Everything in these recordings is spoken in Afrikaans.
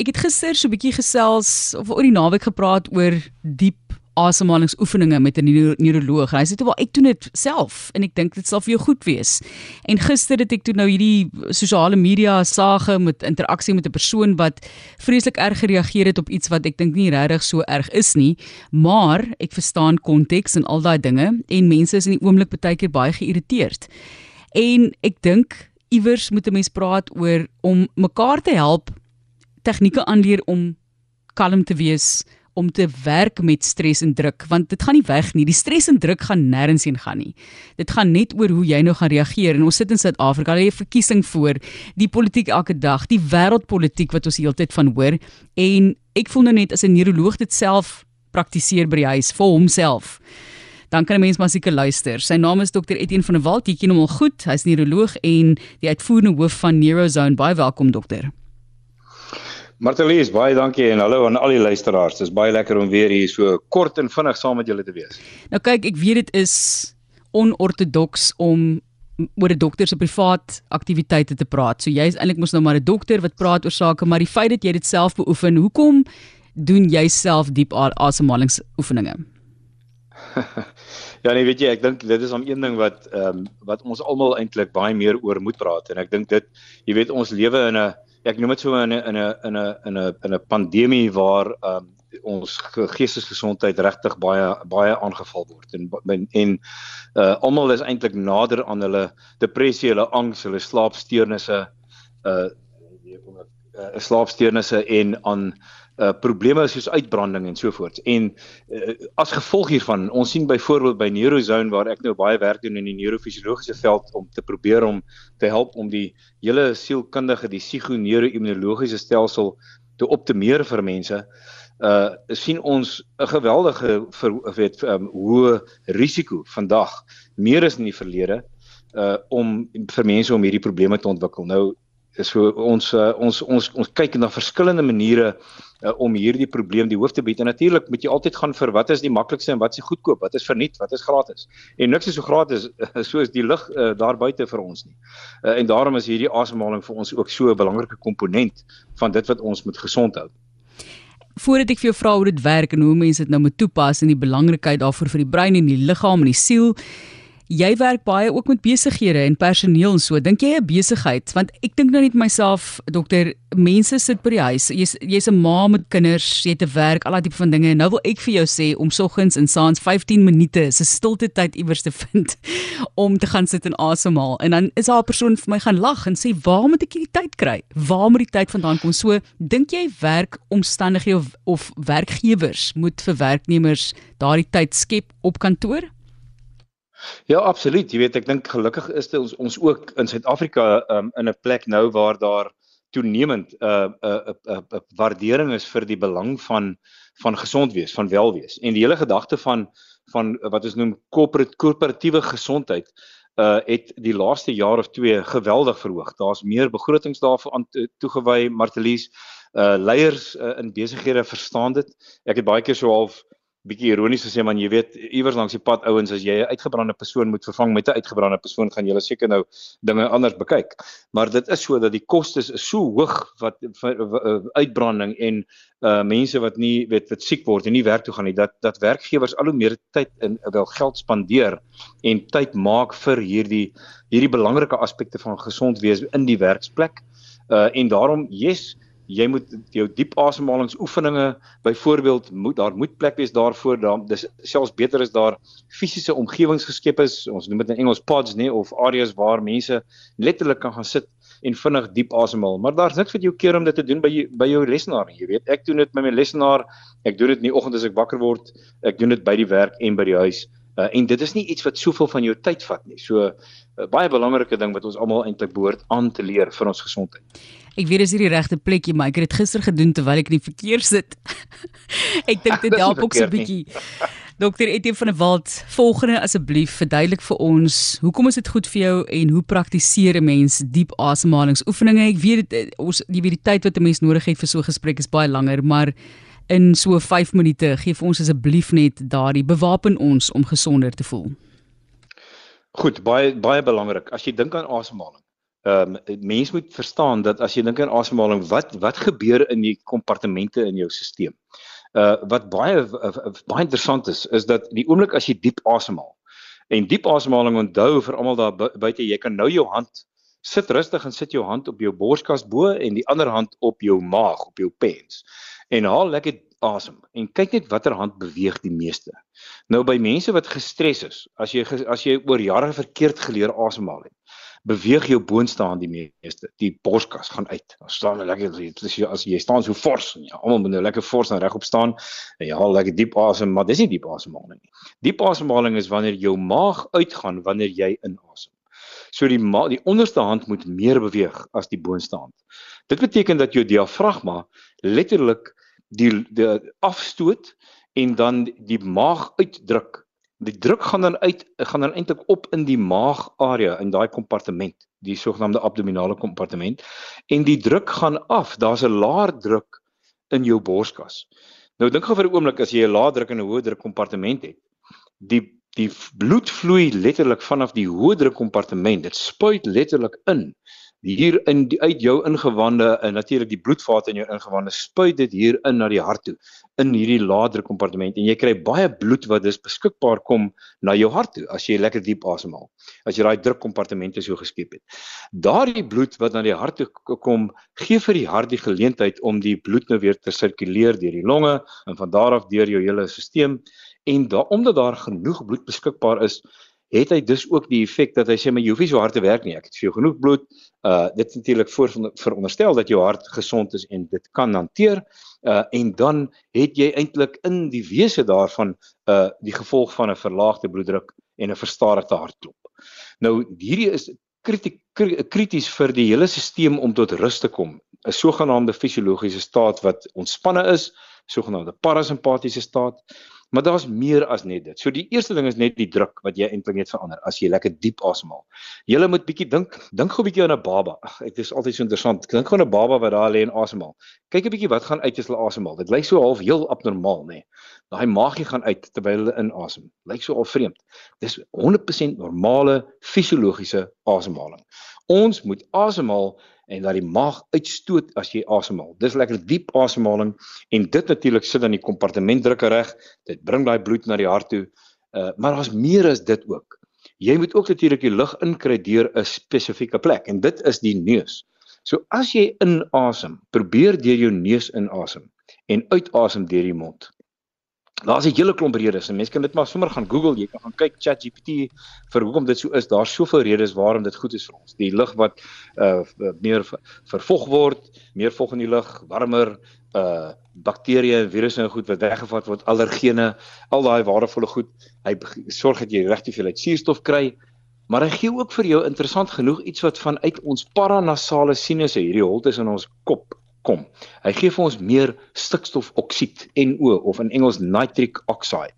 Ek het gister so 'n bietjie gesels of oor die naweek gepraat oor diep asemhalingsoefeninge met 'n neuro neuroloog. Hy sê toe wel ek doen dit self en ek dink dit sal vir jou goed wees. En gister het ek toe nou hierdie sosiale media sage met interaksie met 'n persoon wat vreeslik erg gereageer het op iets wat ek dink nie regtig so erg is nie, maar ek verstaan konteks en al daai dinge en mense is in die oomblik baie keer baie geïrriteerd. En ek dink iewers moet 'n mens praat oor om mekaar te help tegnieke aanleer om kalm te wees, om te werk met stres en druk, want dit gaan nie weg nie. Die stres en druk gaan nêrens heen gaan nie. Dit gaan net oor hoe jy nou gaan reageer. En ons sit in Suid-Afrika, lê 'n verkiesing voor, die politiek elke dag, die wêreldpolitiek wat ons heeltyd van hoor. En ek voel nou net as 'n neuroloog dit self praktiseer by die huis vir homself. Dan kan 'n mens maar seker luister. Sy naam is Dr Etienne van der Walt. Jy ken hom al goed. Hy's neuroloog en die uitvoerende hoof van Neurozone. Baie welkom dokter. Martelies, baie dankie en hallo aan al die luisteraars. Dit is baie lekker om weer hier so kort en vinnig saam met julle te wees. Nou kyk, ek weet dit is onortodoks om oor 'n dokter se privaat aktiwiteite te praat. So jy is eintlik mos nou maar 'n dokter wat praat oor sake, maar die feit dat jy dit self beoefen, hoekom doen jy self diep asemhalingsoefeninge? ja nee, weet jy, ek dink dit is om een ding wat ehm um, wat ons almal eintlik baie meer oor moet praat en ek dink dit jy weet ons lewe in 'n ek noem dit so in 'n in 'n in 'n in 'n in 'n pandemie waar um, ons geestesgesondheid regtig baie baie aangeval word. En en uh, almal is eintlik nader aan hulle depressie, hulle angs, hulle slaapsteurnisse uh, uh slaapsteurnisse en aan uh probleme soos uitbranding en so voort. En uh, as gevolg hiervan, ons sien byvoorbeeld by Neurozone waar ek nou baie werk doen in die neurofisiologiese veld om te probeer om te help om die hele sielkundige, die psigoneuroimmunologiese stelsel te optimeer vir mense. Uh sien ons 'n geweldige vir weet um, hoe risiko vandag meer is in die verlede uh om vir mense om hierdie probleme te ontwikkel. Nou so ons uh, ons ons ons kyk na verskillende maniere uh, om hierdie probleem die hoof te bied. En natuurlik moet jy altyd gaan vir wat is die maklikste en wat is goedkoop wat is verniet wat is gratis. En niks is so gratis soos die lig uh, daar buite vir ons nie. Uh, en daarom is hierdie asemhaling vir ons ook so 'n belangrike komponent van dit wat ons moet gesond hou. Voordat ek vir jou vra hoe dit werk en hoe mense dit nou moet toepas en die belangrikheid daarvoor vir die brein en die liggaam en die siel jy werk baie ook met besighede en personeel en so. Dink jy 'n besigheid? Want ek dink nou net myself, dokter, mense sit by die huis. Jy's jy's 'n ma met kinders, jy het te werk, al daai tipe van dinge. Nou wil ek vir jou sê om soggens en saans 15 minute se stilte tyd iewers te vind om te gaan sit en asemhaal. En dan is daar 'n persoon vir my gaan lag en sê, "Waar moet ek hierdie tyd kry? Waar moet die tyd vandaan kom?" So, dink jy werk omstandighede of, of werkgewers moet vir werknemers daardie tyd skep op kantoor? Ja, absoluut. Jy weet, ek dink gelukkig is dit ons ons ook in Suid-Afrika um, in 'n plek nou waar daar toenemend 'n uh, 'n uh, 'n uh, 'n uh, uh, waardering is vir die belang van van gesond wees, van welwees. En die hele gedagte van van wat ons noem korporatiewe gesondheid uh het die laaste jaar of 2 geweldig verhoog. Daar's meer begrotings daarvoor aan toegewy, Martelies. Uh leiers uh, in besighede verstaan dit. Ek het baie keer so half bietjie ironies gesê man jy weet iewers langs die pad ouens as jy 'n uitgebrande persoon moet vervang met 'n uitgebrande persoon gaan jy seker nou dinge anders bekyk. Maar dit is so dat die kostes is so hoog wat uitbranding en uh mense wat nie weet wat siek word en nie werk toe gaan nie dat dat werkgewers al hoe meer tyd in wel geld spandeer en tyd maak vir hierdie hierdie belangrike aspekte van gesond wees in die werksplek. Uh en daarom yes jy moet jou diep asemhalingsoefeninge byvoorbeeld moet daar moet plek wees daarvoor dan dis selfs beter is daar fisiese omgewings geskep is ons noem dit in Engels pods nê of areas waar mense letterlik kan gaan sit en vinnig diep asemhaal. Maar daar's niks wat jou keer om dit te doen by by jou lesenaar jy weet. Ek doen dit met my lesenaar ek doen dit in die oggend as ek wakker word ek doen dit by die werk en by die huis uh, en dit is nie iets wat soveel van jou tyd vat nie so uh, baie belangrike ding wat ons almal eintlik behoort aan te leer vir ons gesondheid Ek weet dis hier die regte plekjie, maar ek het dit gister gedoen terwyl ek in die verkeer sit. ek dink dit help ook so 'n bietjie. Dokter Etienne van der Walt, volgende asseblief verduidelik vir ons, hoekom is dit goed vir jou en hoe praktiseer 'n mens diep asemhalingsoefeninge? Ek weet dit eh, ons die weet die tyd wat 'n mens nodig het vir so 'n gesprek is baie langer, maar in so 5 minute gee vir ons asseblief net daardie bewapen ons om gesonder te voel. Goed, baie baie belangrik. As jy dink aan asemhaling Ehm um, mens moet verstaan dat as jy dink aan asemhaling, wat wat gebeur in die kompartemente in jou stelsel? Uh wat baie uh, baie interessant is, is dat die oomblik as jy diep asemhaal. En diep asemhaling onthou vir almal daar buite, jy kan nou jou hand sit rustig en sit jou hand op jou borskas bo en die ander hand op jou maag, op jou pens. En haal lekker asem en kyk net watter hand beweeg die meeste. Nou by mense wat gestres is, as jy as jy oor jare verkeerd geleer asemhaal het, beweeg jou boonste hand die meeste. Die borskas gaan uit. Dan staan jy lekker as jy as jy staan so fors en ja, almal moet nou lekker fors en regop staan en jy haal lekker diep asem, maar dis nie diep asemhaling nie. Diep asemhaling is wanneer jou maag uitgaan wanneer jy inasem. So die die onderste hand moet meer beweeg as die boonste hand. Dit beteken dat jou diafragma letterlik die die afstoot en dan die maag uitdruk. Die druk gaan dan uit gaan dan eintlik op in die maagarea in daai kompartement die sogenaamde abdominale kompartement. En die druk gaan af. Daar's 'n laer druk in jou borskas. Nou dink gou vir 'n oomblik as jy 'n laer druk en 'n hoë druk kompartement het die die bloed vloei letterlik vanaf die hoë druk kompartement. Dit spuit letterlik in. Hier in die, uit jou ingewande en natuurlik die bloedvate in jou ingewande spuit dit hier in na die hart toe in hierdie laadre kompartement. En jy kry baie bloed wat dis beskikbaar kom na jou hart toe as jy lekker diep asemhaal as jy daai drukkompartemente so geskep het. Daardie bloed wat na die hart toe kom gee vir die hart die geleentheid om die bloed nou weer te sirkuleer deur die longe en van daar af deur jou hele stelsel en da, omdat daar genoeg bloed beskikbaar is het hy dus ook die effek dat hy sê maar jy hoef nie so hard te werk nie. Ek het vir jou genoeg bloed. Uh dit natuurlik voor veronderstel dat jou hart gesond is en dit kan hanteer. Uh en dan het jy eintlik in die wese daarvan uh die gevolg van 'n verlaagde bloeddruk en 'n verstadigde hartklop. Nou hierdie is krities vir die hele stelsel om tot rus te kom. 'n sogenaamde fisiologiese staat wat ontspanne is, sogenaamde parasimpatiese staat. Maar daar's meer as net dit. So die eerste ding is net die druk wat jy eintlik net verander as jy lekker diep asemhaal. Jy moet bietjie dink, dink gou bietjie aan 'n baba. Ag, dit is altyd so interessant. Dink gou aan 'n baba wat daar lê en asemhaal. Kyk 'n bietjie wat gaan uit as hulle asemhaal. Dit lyk so half heel abnormaal, nê. Nee. Daai maagie gaan uit terwyl hulle inasem. Lyk so al vreemd. Dis 100% normale fisiologiese asemhaling. Ons moet asemhaal en dat die maag uitstoot as jy asemhaal. Dis lekker diep asemhaling en dit natuurlik sit dan die kompartementdrukke reg. Dit bring daai bloed na die hart toe. Uh maar daar's meer as dit ook. Jy moet ook natuurlik die lug inkry deur 'n spesifieke plek en dit is die neus. So as jy inasem, probeer deur jou neus inasem en uitasem deur die mond. Daar's 'n hele klomp redes en mense kan dit maar sommer gaan Google, jy kan gaan kyk ChatGPT vir hoekom dit so is. Daar's soveel redes waarom dit goed is vir ons. Die lug wat uh meer vervog word, meer vog in die lug, warmer, uh bakterieë en virusse en goed wat weggevat word, allergene, al daai waardevolle goed. Hy sorg dat jy regtig veel uit suurstof kry. Maar hy gee ook vir jou interessant genoeg iets wat vanuit ons paranasale sinusse, hierdie holtes in ons kop kom. Hy gee vir ons meer stikstofoksied NO of in Engels nitric oxide.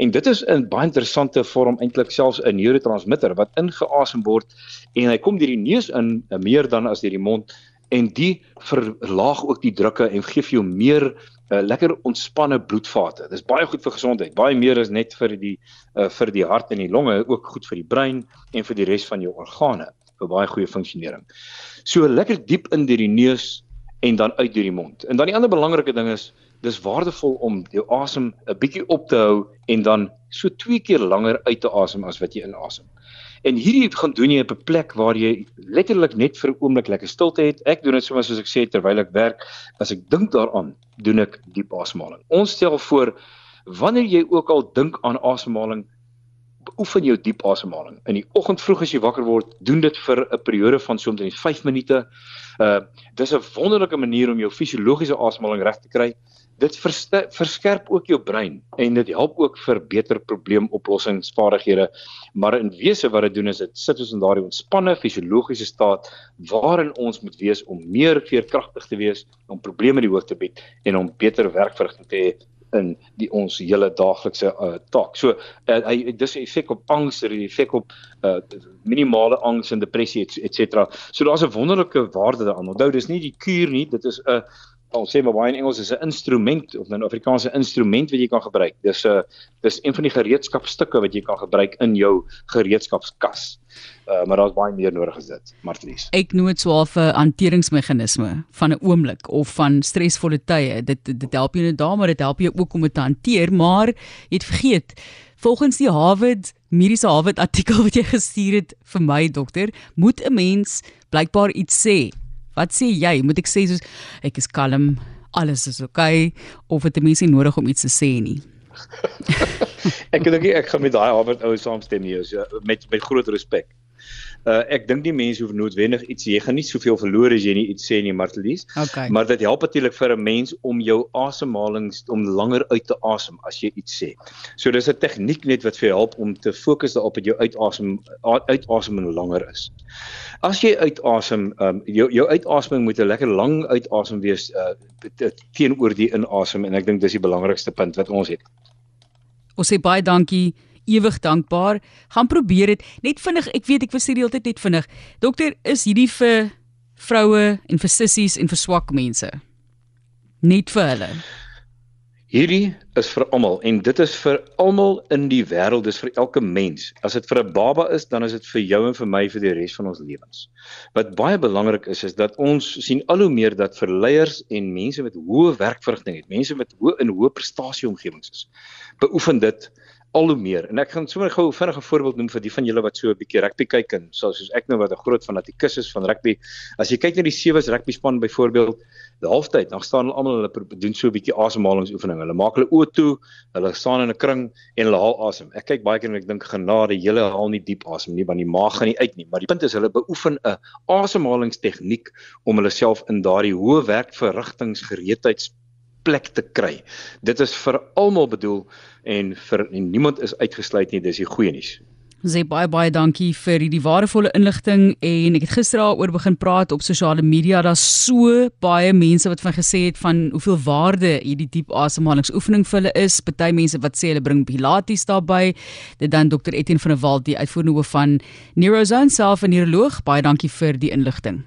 En dit is 'n baie interessante vorm eintlik selfs 'n neurotransmitter wat ingeasem word en hy kom deur die neus in eh, meer dan as deur die mond en die verlaag ook die drukke en gee vir jou meer uh, lekker ontspanne bloedvate. Dis baie goed vir gesondheid. Baie meer is net vir die uh, vir die hart en die longe, ook goed vir die brein en vir die res van jou organe vir baie goeie funksionering. So lekker diep in deur die neus en dan uit deur die mond. En dan die ander belangrike ding is dis waardevol om jou asem 'n bietjie op te hou en dan so twee keer langer uit te asem as wat jy inasem. En hierdie gaan doen jy op 'n plek waar jy letterlik net vir 'n oomblik lekker stilte het. Ek doen dit sommer soos ek sê terwyl ek werk. As ek dink daaraan, doen ek diep asemhaling. Ons stel voor wanneer jy ook al dink aan asemhaling, oefen jou diep asemhaling. In die oggend vroeg as jy wakker word, doen dit vir 'n periode van so omtrent 5 minute. Uh dis 'n wonderlike manier om jou fisiologiese asemhaling reg te kry. Dit verskerp ook jou brein en dit help ook vir beter probleemoplossingsvaardighede. Maar in wese wat dit doen is dit sit ons in daardie ontspanne fisiologiese staat waarin ons moet wees om meer veerkragtig te wees, om probleme die hoof te bied en om beter werkverrigting te hê in die ons hele daaglikse uh, taak. So uh, hy dis 'n effek op angs, 'n effek op uh, minimale angs en depressie et, et cetera. So daar's 'n wonderlike waarde daaraan. Onthou, dis nie die kuur nie, dit is 'n ons sê maar baie in Engels is 'n instrument of 'n Afrikaanse instrument wat jy kan gebruik. Dis 'n uh, dis een van die gereedskapstukke wat jy kan gebruik in jou gereedskapskas. Uh, maar daar's baie meer nodig as dit, Martlies. Ek noem dit swaar vir hanteringsmeganisme van 'n oomblik of van stresvolle tye. Dit dit help jou net daar, maar dit help jou ook om dit te hanteer, maar jy het vergeet Volgens die Harvard mediese Harvard artikel wat jy gestuur het vir my dokter, moet 'n mens blykbaar iets sê Wat sê jy? Moet ek sê soos ek is kalm, alles is oukei okay, of het 'n mens nie nodig om iets te sê nie? ek dink ek gaan met daai Harvard ou saamstem hier, so, met met groot respek. Uh ek dink die mense hoef noodwendig iets jy gaan nie soveel verloor as jy nie iets sê nie Martelies. Okay. Maar dit help natuurlik vir 'n mens om jou asemhaling om langer uit te asem as jy iets sê. So dis 'n tegniek net wat vir jou help om te fokus daarop dat jou uitasem uitaseming langer is. As jy uitasem, um, jou jou uitaseming moet 'n lekker lang uitasem wees uh, teenoor die inasem en ek dink dis die belangrikste punt wat ons het. Ons sê baie dankie, ewig dankbaar. Gaan probeer dit net vinnig. Ek weet ek was hierdie hele tyd net vinnig. Dokter, is hierdie vir vroue en vir sissies en vir swak mense? Net vir hulle. Hierdie is vir almal en dit is vir almal in die wêreld, dis vir elke mens. As dit vir 'n baba is, dan is dit vir jou en vir my vir die res van ons lewens. Wat baie belangrik is is dat ons sien al hoe meer dat verleiers en mense met hoë werkverrigting het, mense met hoë in hoë prestasie omgewings is, beoefen dit al hoe meer. En ek gaan sommer gou 'n vinnige voorbeeld noem vir die van julle wat so 'n bietjie rugby kyk en soos ek nou wat 'n groot fanatikus is van rugby. As jy kyk na die sewe rugby span byvoorbeeld, die halftyd, dan staan hulle almal hulle doen so 'n bietjie asemhalingsoefeninge. Hulle maak hulle oë toe, hulle staan in 'n kring en hulle haal asem. Ek kyk baie keer en ek dink genade, julle haal nie diep asem nie, want die maag gaan nie uit nie. Maar die punt is hulle beoefen 'n asemhalingstegniek om hulle self in daardie hoë werkverrigtingsgereedheids plek te kry. Dit is vir almal bedoel en vir en niemand is uitgesluit nie, dis die goeie nuus. Sê baie baie dankie vir hierdie waardevolle inligting en ek het gister daaroor begin praat op sosiale media. Daar's so baie mense wat van gesê het van hoeveel waarde hierdie diep asemhalingsoefening vir hulle is. Party mense wat sê hulle bring pilates daarbey. Dit dan Dr Etienne van der Walt, die uitvoerende hoof van Neurozone self 'n neuroloog. Baie dankie vir die inligting.